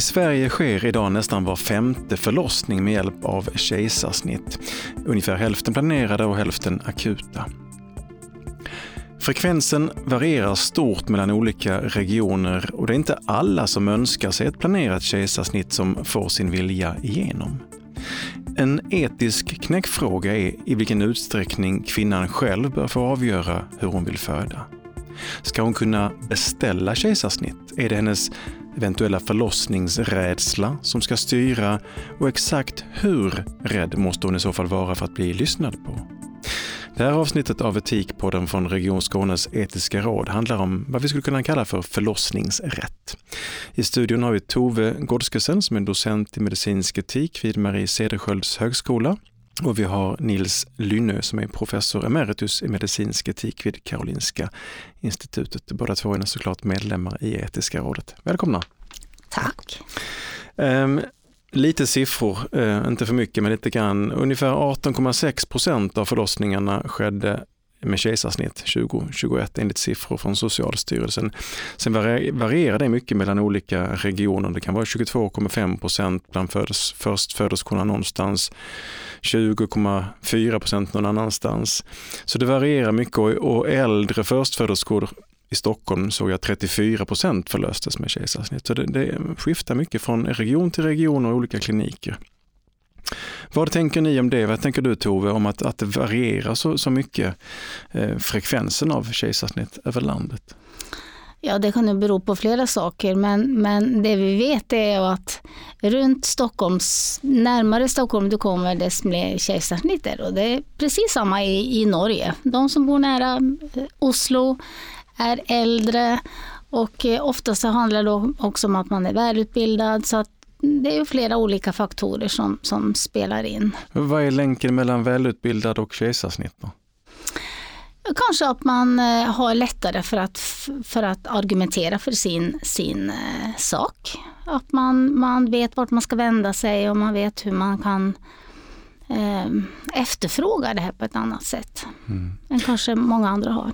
I Sverige sker idag nästan var femte förlossning med hjälp av kejsarsnitt. Ungefär hälften planerade och hälften akuta. Frekvensen varierar stort mellan olika regioner och det är inte alla som önskar sig ett planerat kejsarsnitt som får sin vilja igenom. En etisk knäckfråga är i vilken utsträckning kvinnan själv bör få avgöra hur hon vill föda. Ska hon kunna beställa kejsarsnitt? Är det hennes eventuella förlossningsrädsla som ska styra och exakt hur rädd måste hon i så fall vara för att bli lyssnad på? Det här avsnittet av Etikpodden från Region Skånes etiska råd handlar om vad vi skulle kunna kalla för förlossningsrätt. I studion har vi Tove Godskesen som är docent i medicinsk etik vid Marie Cederschiölds högskola och vi har Nils Lynö som är professor emeritus i medicinsk etik vid Karolinska institutet. Båda två är såklart medlemmar i Etiska rådet. Välkomna! Tack! Um, lite siffror, uh, inte för mycket men lite grann. Ungefär 18,6 procent av förlossningarna skedde med kejsarsnitt 2021 enligt siffror från Socialstyrelsen. Sen varierar det mycket mellan olika regioner. Det kan vara 22,5 procent bland förstföderskorna någonstans, 20,4 procent någon annanstans. Så det varierar mycket och äldre förstföderskor i Stockholm såg jag 34 procent förlöstes med kejsarsnitt. Så det, det skiftar mycket från region till region och olika kliniker. Vad tänker ni om det? Vad tänker du Tove om att, att det varierar så, så mycket eh, frekvensen av kejsarsnitt över landet? Ja, det kan ju bero på flera saker, men, men det vi vet är att runt Stockholms, närmare Stockholm du kommer, desto mer kejsarsnitt är och det är precis samma i, i Norge. De som bor nära eh, Oslo är äldre och eh, så handlar det också om att man är välutbildad så att det är flera olika faktorer som, som spelar in. Vad är länken mellan välutbildad och kejsarsnitt? Då? Kanske att man eh, har lättare för att, för att argumentera för sin, sin eh, sak. Att man, man vet vart man ska vända sig och man vet hur man kan eh, efterfråga det här på ett annat sätt mm. än kanske många andra har.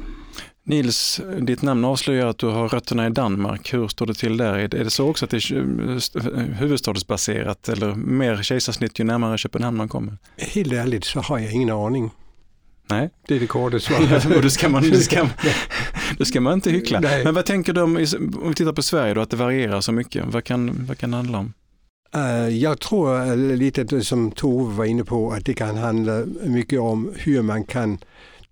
Nils, ditt namn avslöjar att du har rötterna i Danmark. Hur står det till där? Är det så också att det är huvudstadsbaserat eller mer kejsarsnitt ju närmare Köpenhamn man kommer? Helt ärligt så har jag ingen aning. Nej. Det är det korta svaret. och då ska man, ska, då ska man inte hyckla. Nej. Men vad tänker du om, om vi tittar på Sverige då, att det varierar så mycket? Vad kan, vad kan det handla om? Uh, jag tror lite som Tove var inne på att det kan handla mycket om hur man kan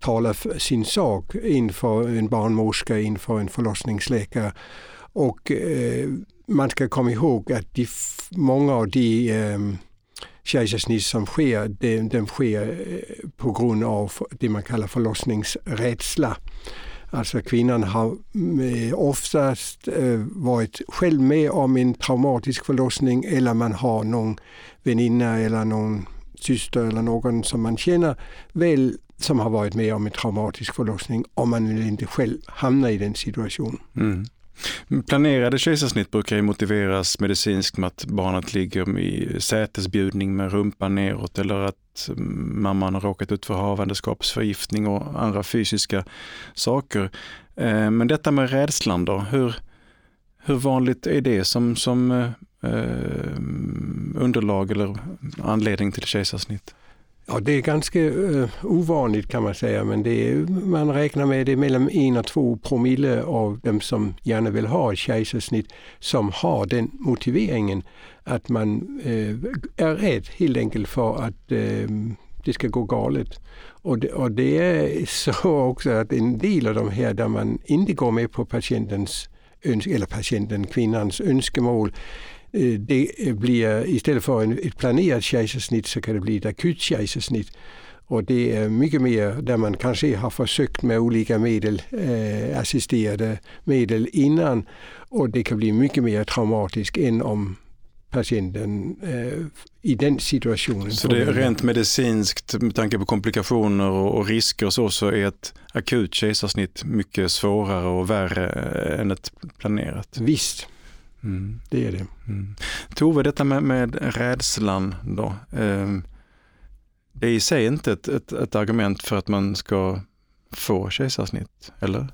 tala sin sak inför en barnmorska, inför en förlossningsläkare. Och eh, man ska komma ihåg att de, många av de eh, kejsarsnitt som sker, de, de sker eh, på grund av det man kallar förlossningsrädsla. Alltså kvinnan har eh, oftast eh, varit själv med om en traumatisk förlossning eller man har någon väninna eller någon syster eller någon som man känner väl som har varit med om en traumatisk förlossning om man inte själv hamnar i den situationen. Mm. Planerade kejsarsnitt brukar ju motiveras medicinskt med att barnet ligger i sätesbjudning med rumpan neråt eller att mm, mamman har råkat ut för havandeskapsförgiftning och andra fysiska saker. Eh, men detta med rädslan då, hur, hur vanligt är det som, som eh, eh underlag eller anledning till kejsarsnitt? Ja, det är ganska uh, ovanligt kan man säga, men det är, man räknar med det mellan en och två promille av dem som gärna vill ha kejsarsnitt som har den motiveringen att man uh, är rädd helt enkelt för att uh, det ska gå galet. Och det, och det är så också att en del av de här där man inte går med på patientens eller patienten, kvinnans önskemål det blir istället för ett planerat kejsarsnitt så kan det bli ett akut kejsarsnitt. Och det är mycket mer där man kanske har försökt med olika medel, eh, assisterade medel innan och det kan bli mycket mer traumatiskt än om patienten eh, i den situationen. Så det är rent medicinskt med tanke på komplikationer och, och risker och så, så är ett akut kejsarsnitt mycket svårare och värre än ett planerat? Visst. Mm. Det är det. Mm. Tove, detta med, med rädslan då. Eh, det är i sig inte ett, ett, ett, argument för att man ska få kejsarsnitt, eller?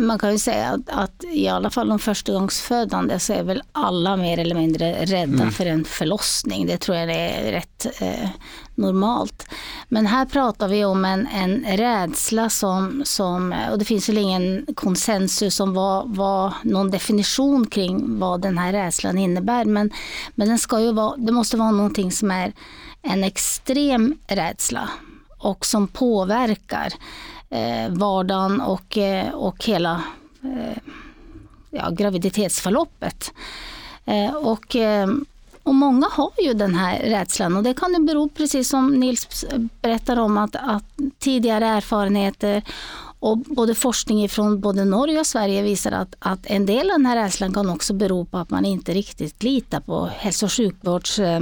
Man kan ju säga att, att, i alla fall de förstagångsfödande så är väl alla mer eller mindre rädda mm. för en förlossning. Det tror jag är rätt eh, normalt. Men här pratar vi om en, en rädsla som, som, och det finns väl ingen konsensus om vad, vad, någon definition kring vad den här rädslan innebär. Men, men den ska ju vara, det måste vara någonting som är en extrem rädsla och som påverkar eh, vardagen och, eh, och hela eh, ja, graviditetsförloppet. Eh, och, eh, och många har ju den här rädslan och det kan ju bero, precis som Nils berättar om, att, att tidigare erfarenheter och både forskning från både Norge och Sverige visar att, att en del av den här rädslan kan också bero på att man inte riktigt litar på hälso och sjukvårds eh,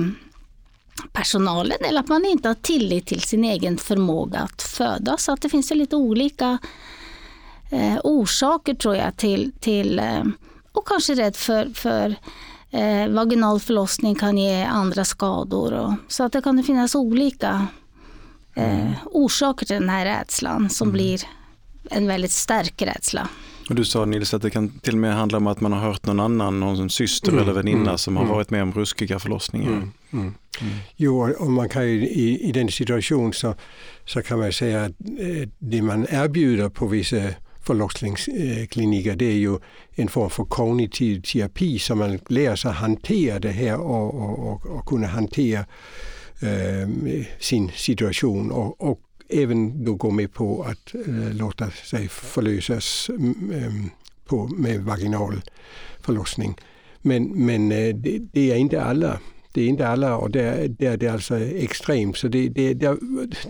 personalen eller att man inte har tillit till sin egen förmåga att föda. Så att det finns lite olika eh, orsaker tror jag till, till eh, och kanske rädd för, för eh, vaginal förlossning kan ge andra skador. Och, så att det kan finnas olika eh, orsaker till den här rädslan som mm. blir en väldigt stark rädsla. Och du sa Nils att det kan till och med handla om att man har hört någon annan, någon syster mm. eller väninna mm. som har mm. varit med om ruskiga förlossningar. Mm. Mm. Jo, och man kan ju, i, i den situationen så, så kan man säga att eh, det man erbjuder på vissa förlossningskliniker det är ju en form för kognitiv terapi så man lär sig hantera det här och, och, och, och kunna hantera eh, sin situation och, och även då gå med på att eh, låta sig förlösas mm, ehm, på, med vaginal förlossning. Men, men eh, det, det, är inte alla. Det är inte alla och där, där är det alltså extremt. Så det, det, det,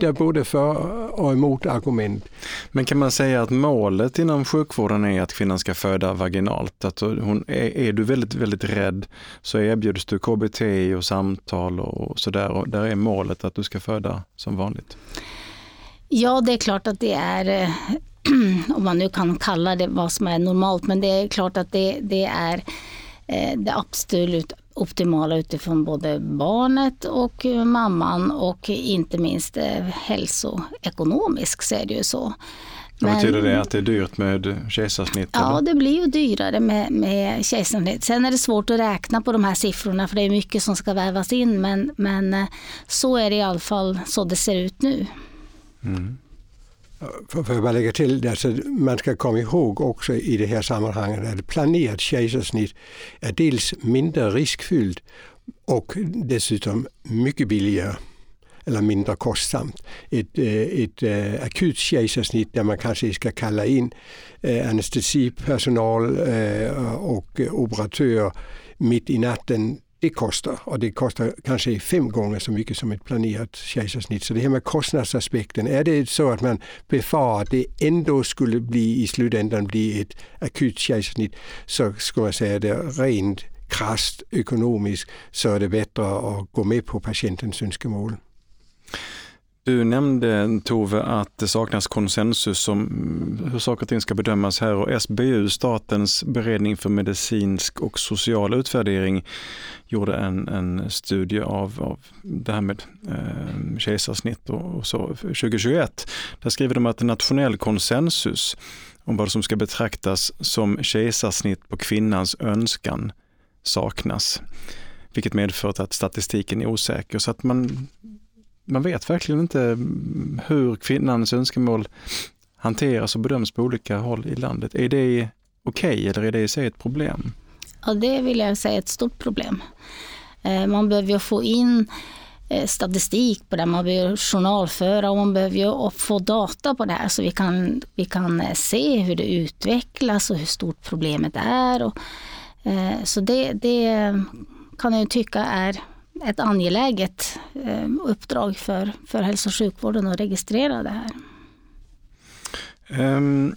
det är både för och emot argument. Men kan man säga att målet inom sjukvården är att kvinnan ska föda vaginalt? Att hon, är, är du väldigt, väldigt rädd så erbjuds du KBT och samtal och sådär. Och där är målet att du ska föda som vanligt. Ja, det är klart att det är, eh, om man nu kan kalla det vad som är normalt, men det är klart att det, det är eh, det absolut optimala utifrån både barnet och mamman och inte minst eh, hälsoekonomiskt så är det ju så. Men, betyder det att det är dyrt med kejsarsnitt? Ja, eller? det blir ju dyrare med, med kejsarsnitt. Sen är det svårt att räkna på de här siffrorna för det är mycket som ska vävas in men, men så är det i alla fall så det ser ut nu. Mm. För, att bara lägga till det, alltså, man ska komma ihåg också i det här sammanhanget att planerat kejsarsnitt är dels mindre riskfyllt och dessutom mycket billigare eller mindre kostsamt. Ett, eh, ett, ett akut kejsarsnitt där man kanske ska kalla in eh, anestesipersonal och operatör mitt i natten det kostar och det kostar kanske fem gånger så mycket som ett planerat kejsarsnitt. Så det här med kostnadsaspekten, är det så att man befarar att det ändå skulle bli i slutändan bli ett akut kejsarsnitt så skulle man säga det rent krasst ekonomiskt så är det bättre att gå med på patientens önskemål. Du nämnde Tove att det saknas konsensus om hur saker och ting ska bedömas här och SBU, Statens beredning för medicinsk och social utvärdering, gjorde en, en studie av, av det här med eh, kejsarsnitt och, och så 2021. Där skriver de att nationell konsensus om vad som ska betraktas som kejsarsnitt på kvinnans önskan saknas. Vilket medfört att statistiken är osäker. Så att man man vet verkligen inte hur kvinnans önskemål hanteras och bedöms på olika håll i landet. Är det okej okay, eller är det i sig ett problem? Ja, det vill jag säga är ett stort problem. Eh, man behöver ju få in eh, statistik på det, man behöver journalföra och man behöver ju få data på det här så vi kan, vi kan eh, se hur det utvecklas och hur stort problemet är. Och, så det, det kan jag tycka är ett angeläget eh, uppdrag för, för hälso och sjukvården att registrera det här. Um,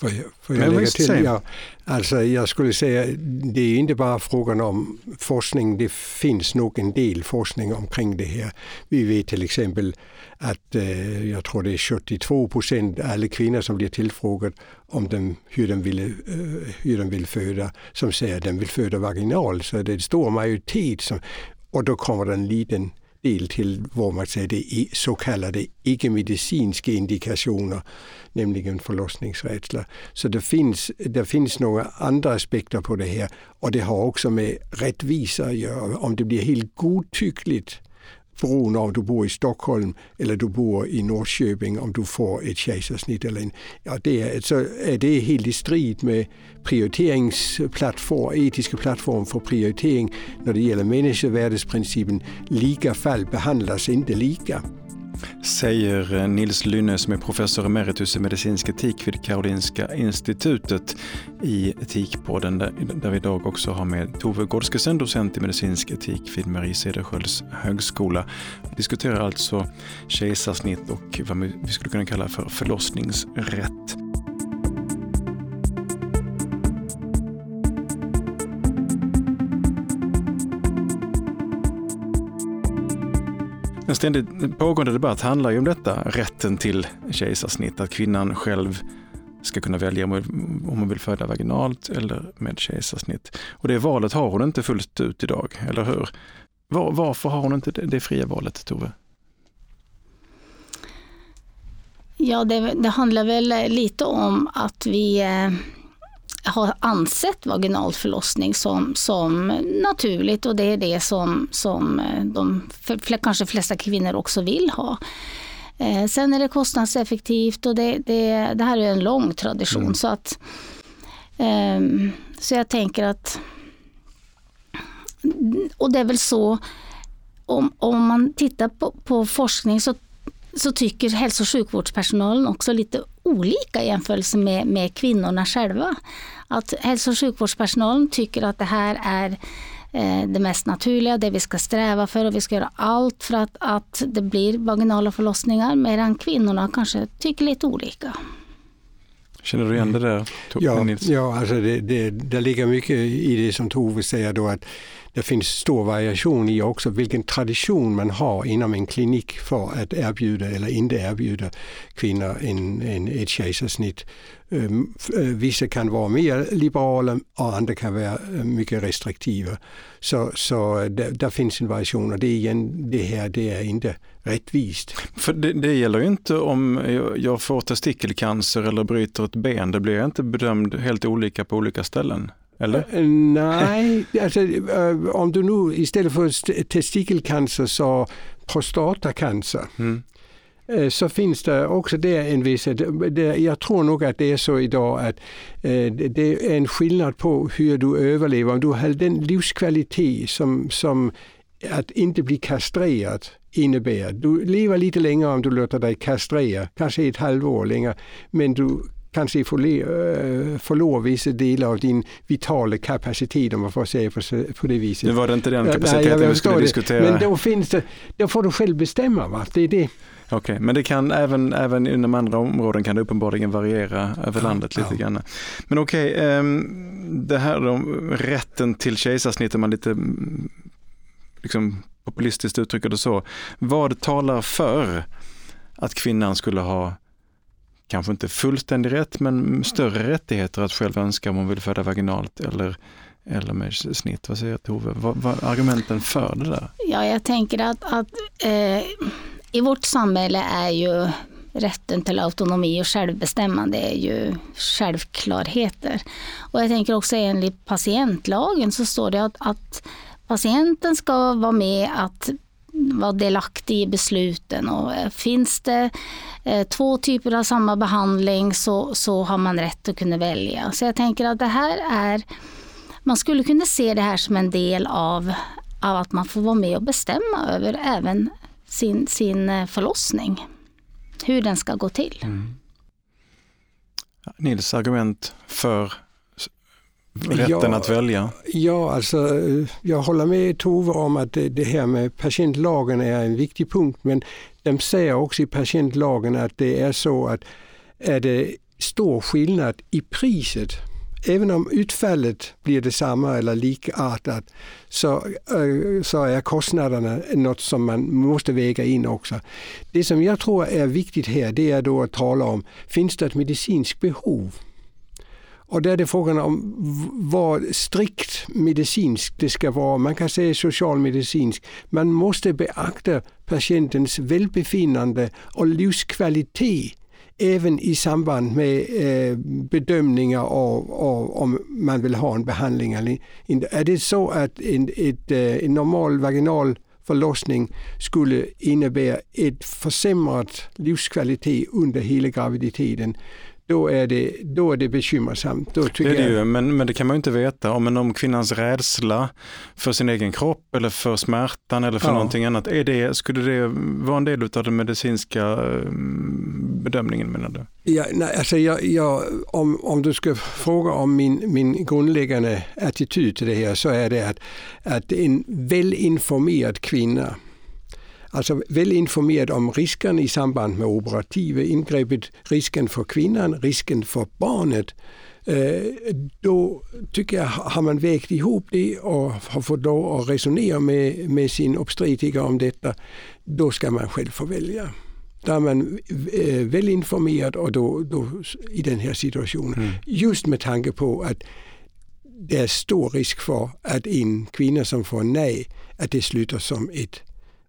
får jag, får jag lägga till? Ja, alltså jag skulle säga, det är inte bara frågan om forskning, det finns nog en del forskning omkring det här. Vi vet till exempel att eh, jag tror det är 72 procent av alla kvinnor som blir tillfrågade om de, hur, de vill, eh, hur de vill föda, som säger att de vill föda vaginal. Så det är en stor majoritet. Som, och då kommer det en liten del till vad man säger det så kallade icke-medicinska indikationer, nämligen förlossningsrädsla. Så det finns, det finns några andra aspekter på det här och det har också med rättvisa att göra. Om det blir helt godtyckligt beroende om du bor i Stockholm eller du bor i Norrköping om du får ett kejsarsnitt. Eller en, ja, det är, så är det helt i strid med prioriteringsplattform, etiska plattform för prioritering när det gäller människovärdesprincipen. Lika fall behandlas inte lika. Säger eh, Nils Lynne som är professor emeritus i medicinsk etik vid Karolinska institutet i Etikpodden där vi idag också har med Tove Gårdskesen, docent i medicinsk etik vid Marie Cederschiölds högskola. Vi diskuterar alltså kejsarsnitt och vad vi skulle kunna kalla för förlossningsrätt. En ständigt pågående debatt handlar ju om detta, rätten till kejsarsnitt, att kvinnan själv ska kunna välja om hon vill föda vaginalt eller med kejsarsnitt. Och det valet har hon inte fullt ut idag, eller hur? Var, varför har hon inte det, det fria valet, Tove? Ja, det, det, handlar väl lite om att vi eh, har ansett vaginal förlossning som, som naturligt och det är det som, som eh, de för, kanske flesta kvinnor också vill ha. Eh, sen är det kostnadseffektivt och det, det, det här är en lång tradition. Mm. Så, att, eh, så jag tänker att... Och det är väl så, om, om man tittar på, på forskning så, så tycker hälso och sjukvårdspersonalen också lite olika i jämförelse med, med kvinnorna själva. Att hälso och sjukvårdspersonalen tycker att det här är eh, det mest naturliga, det vi ska sträva för och vi ska göra allt för att, att det blir vaginala förlossningar medan kvinnorna kanske tycker lite olika. Känner du igen det där? Ja, ja alltså det, det, det ligger mycket i det som Tove säger då att det finns stor variation i också vilken tradition man har inom en klinik för att erbjuda eller inte erbjuda kvinnor en, en, ett kejsarsnitt. Ehm, eh, vissa kan vara mer liberala och andra kan vara eh, mycket restriktiva. Så, så där, där finns en variation och det, igen, det här det är inte rättvist. För det, det gäller ju inte om jag får testikelcancer eller bryter ett ben, det blir inte bedömd helt olika på olika ställen. Eller? Eh, nej, alltså, om du nu istället för testikelcancer sa prostatacancer. Mm. Eh, så finns det också där en viss, jag tror nog att det är så idag att eh, det är en skillnad på hur du överlever. Om du har den livskvalitet som, som att inte bli kastrerad innebär. Du lever lite längre om du låter dig kastrera, kanske ett halvår längre, men du kanske förlorar förlor vissa delar av din vitala kapacitet om man får säga på, på det viset. Nu var det inte den kapaciteten Nej, vi skulle diskutera. Men då finns det, då får du själv bestämma. Va? Det är det. Okej, okay, men det kan även, även inom andra områden kan det uppenbarligen variera över landet lite ja. grann. Men okej, okay, um, det här då, rätten till kejsarsnitt, om man lite liksom, populistiskt uttrycker det så. Vad talar för att kvinnan skulle ha kanske inte fullständig rätt, men större rättigheter att själv önska om hon vill föda vaginalt eller, eller med snitt. Vad säger Tove? Vad, vad argumenten för det där? Ja, jag tänker att, att eh, i vårt samhälle är ju rätten till autonomi och självbestämmande är ju självklarheter. Och jag tänker också enligt patientlagen så står det att, att patienten ska vara med att vara delaktig i besluten. Och eh, finns det eh, två typer av samma behandling så, så har man rätt att kunna välja. Så jag tänker att det här är, man skulle kunna se det här som en del av, av att man får vara med och bestämma över även sin, sin eh, förlossning. Hur den ska gå till. Mm. Nils argument för rätten ja, att välja? Ja, alltså jag håller med Tove om att det, det här med patientlagen är en viktig punkt men de säger också i patientlagen att det är så att är det stor skillnad i priset Även om utfallet blir detsamma eller likartat så, eh, så är kostnaderna något som man måste väga in också. Det som jag tror är viktigt här det är då att tala om, finns det ett medicinskt behov? Och där är det frågan om vad strikt medicinskt det ska vara. Man kan säga socialmedicinskt. Man måste beakta patientens välbefinnande och livskvalitet även i samband med eh, bedömningar av, av, om man vill ha en behandling eller inte. Är det så att en, ett, eh, en normal vaginal förlossning skulle innebära ett försämrat livskvalitet under hela graviditeten, då är det, då är det bekymmersamt. Då det är det ju, men, men det kan man ju inte veta. Om, om kvinnans rädsla för sin egen kropp eller för smärtan eller för ja. någonting annat, är det, skulle det vara en del av den medicinska mm, bedömningen menar du? Ja, nej, alltså jag, jag, om, om du ska fråga om min, min grundläggande attityd till det här så är det att, att en välinformerad kvinna Alltså väl informerad om risken i samband med operativa ingreppet, risken för kvinnan, risken för barnet. Eh, då tycker jag har man vägt ihop det och har fått lov att resonera med, med sin obstetriker om detta, då ska man själv få välja. Då är man eh, väl informerad och då, då, i den här situationen. Mm. Just med tanke på att det är stor risk för att en kvinna som får nej, att det slutar som ett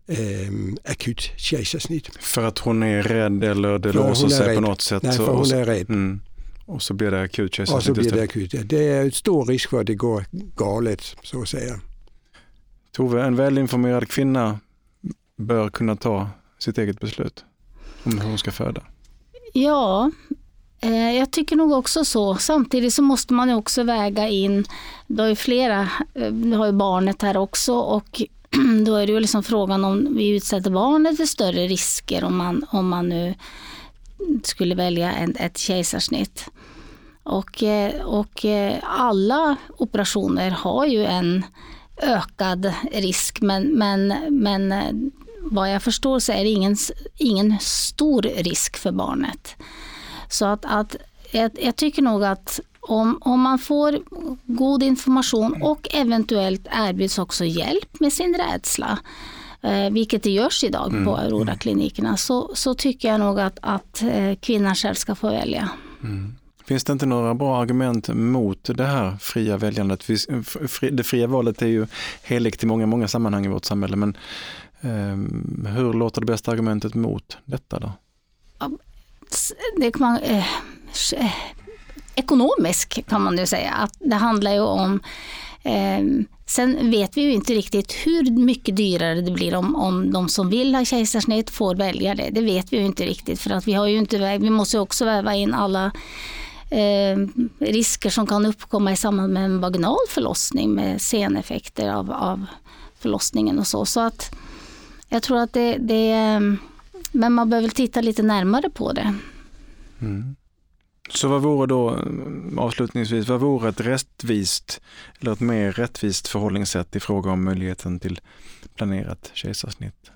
eh, akut kejsarsnitt. För att hon är rädd eller det låser sig på något sätt? Nej, för hon är rädd. Mm. Och så blir det akut kejsarsnitt? Och så blir det akut, ja. Det är stor risk för att det går galet, så att säga. Tove, en välinformerad kvinna bör kunna ta sitt eget beslut om hur hon ska föda? Ja, eh, jag tycker nog också så. Samtidigt så måste man också väga in, du har ju flera, eh, du har ju barnet här också och då är det ju liksom frågan om vi utsätter barnet för större risker om man, om man nu skulle välja en, ett kejsarsnitt. Och, eh, och eh, alla operationer har ju en ökad risk men, men, men eh, vad jag förstår så är det ingen, ingen stor risk för barnet. Så att, att jag, jag tycker nog att om, om man får god information och eventuellt erbjuds också hjälp med sin rädsla, eh, vilket det görs idag mm. på Aurora-klinikerna, så, så tycker jag nog att, att eh, kvinnan själv ska få välja. Mm. Finns det inte några bra argument mot det här fria väljandet? Det fria valet är ju heligt i många, många sammanhang i vårt samhälle, men eh, hur låter det bästa argumentet mot detta då? Det kan man, eh, ekonomisk kan man nu säga. Att det handlar ju om eh, Sen vet vi ju inte riktigt hur mycket dyrare det blir om, om de som vill ha kejsarsnitt får välja det. Det vet vi ju inte riktigt för att vi har ju inte, vi måste också väva in alla eh, risker som kan uppkomma i samband med en vaginal förlossning med seneffekter av, av förlossningen och så. Så att jag tror att det, det eh, men man behöver titta lite närmare på det. Mm. Så vad vore då, mm, avslutningsvis, vad vore ett rättvist eller ett mer rättvist förhållningssätt i fråga om möjligheten till planerat kejsarsnitt?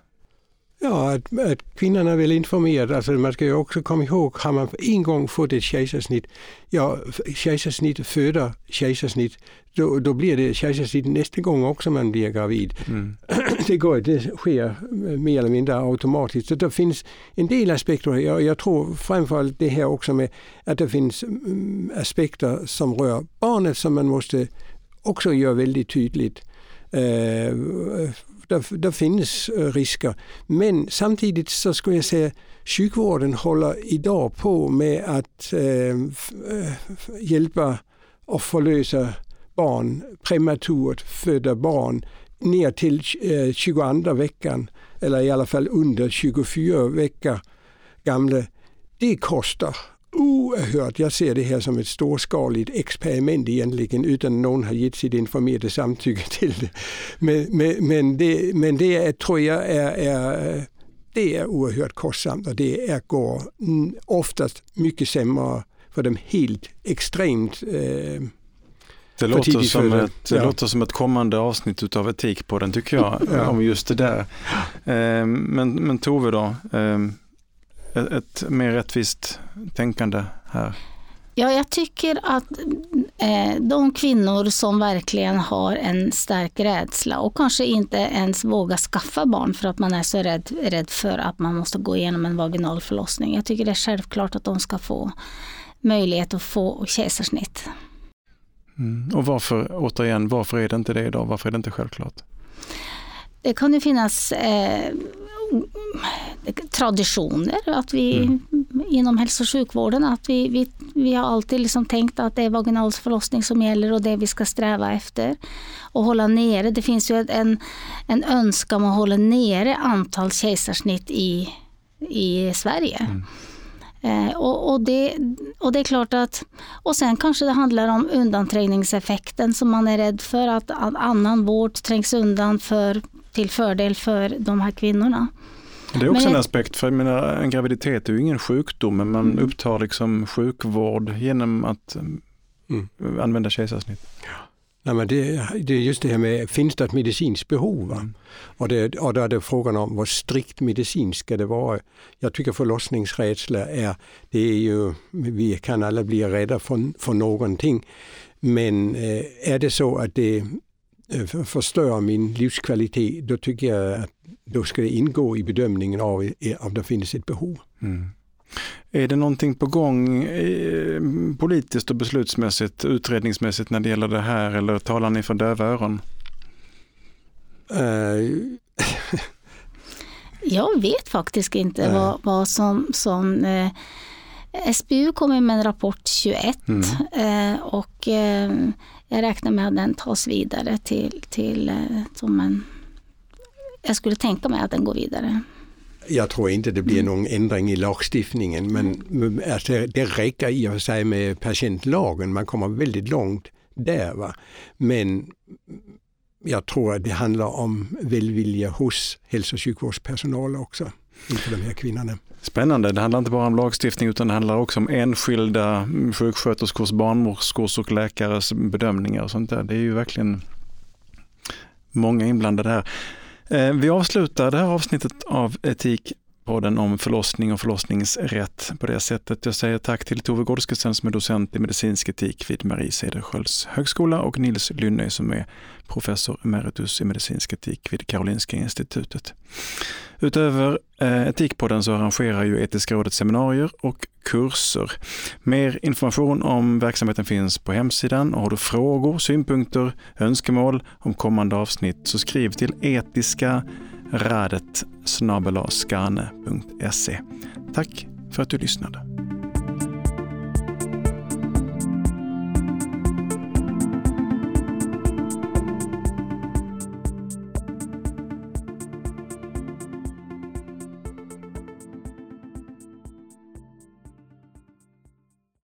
Ja, att, att kvinnan är väl informerad. Alltså man ska ju också komma ihåg, har man en gång fått ett kejsarsnitt, ja, kejsarsnitt föder kejsarsnitt, då, då blir det kejsarsnitt nästa gång också man blir gravid. Mm. Det, går, det sker mer eller mindre automatiskt. Så det finns en del aspekter. Jag, jag tror framförallt det här också med att det finns mm, aspekter som rör barnet som man måste också göra väldigt tydligt. Eh, där, där finns eh, risker. Men samtidigt så skulle jag säga sjukvården håller idag på med att eh, eh hjälpa och förlösa barn, prematurt födda barn ner till eh, 22 veckan eller i alla fall under 24 veckor gamla. Det kostar oerhört. Jag ser det här som ett storskaligt experiment egentligen utan någon har gett sitt informerade samtycke till det. Men, men, men, det, men det är, tror jag är, är, det är oerhört kostsamt och det är, går oftast mycket sämre för de helt extremt eh, det låter, som ett, det ja. låter som ett kommande avsnitt utav Etik på den tycker jag, ja. om just det där. Eh, men, men Tove då, eh, ett mer rättvist tänkande här? Ja, jag tycker att eh, de kvinnor som verkligen har en stark rädsla och kanske inte ens vågar skaffa barn för att man är så rädd, rädd för att man måste gå igenom en vaginal förlossning. Jag tycker det är självklart att de ska få möjlighet att få kejsarsnitt. Mm. Och varför, återigen, varför är det inte det idag? Varför är det inte självklart? Det kan ju finnas eh, traditioner att vi mm. inom hälso och sjukvården att vi, vi, vi har alltid liksom tänkt att det är vaginalförlossning som gäller och det vi ska sträva efter. Och hålla nere, det finns ju en, en önskan om att hålla nere antal kejsarsnitt i, i Sverige. Mm. Eh, och, och, det, och det är klart att, och sen kanske det handlar om undanträngningseffekten som man är rädd för att, att annan vård trängs undan för, till fördel för de här kvinnorna. Det är också men, en aspekt, för jag menar, en graviditet är ju ingen sjukdom, men man mm. upptar liksom sjukvård genom att mm. använda kejsarsnitt. Ja. Nej, men det, det är just det här med, finns det ett medicinskt behov? Mm. Och, det, och då är det frågan om vad strikt medicinskt ska det vara. Jag tycker förlossningsrädsla är, det är ju, vi kan alla bli rädda för, för någonting. Men eh, är det så att det eh, förstör min livskvalitet, då tycker jag att då ska det ingå i bedömningen av om det finns ett behov. Mm. Är det någonting på gång eh, politiskt och beslutsmässigt, utredningsmässigt när det gäller det här eller talar ni för döva öron? Uh. Jag vet faktiskt inte uh. vad, vad, som, som eh, SBU kommer med en rapport 21 mm. eh, och eh, jag räknar med att den tas vidare till, till eh, som en jag skulle tänka mig att den går vidare. Jag tror inte det blir mm. någon ändring i lagstiftningen men alltså, det räcker i och för sig med patientlagen, man kommer väldigt långt där. Va? Men jag tror att det handlar om välvilja hos hälso och sjukvårdspersonal också inför den här kvinnan. Spännande, det handlar inte bara om lagstiftning utan det handlar också om enskilda sjuksköterskors, barnmorskors och läkares bedömningar och sånt där. Det är ju verkligen många inblandade här. Eh, vi avslutar det här avsnittet av Etik podden om förlossning och förlossningsrätt på det sättet. Jag säger tack till Tove Gårdskesen som är docent i medicinsk etik vid Marie Cederschiölds högskola och Nils Lynnö som är professor emeritus i medicinsk etik vid Karolinska institutet. Utöver eh, Etikpodden så arrangerar ju Etiska rådet seminarier och kurser. Mer information om verksamheten finns på hemsidan och har du frågor, synpunkter, önskemål om kommande avsnitt så skriv till etiska radet Tack för att du lyssnade.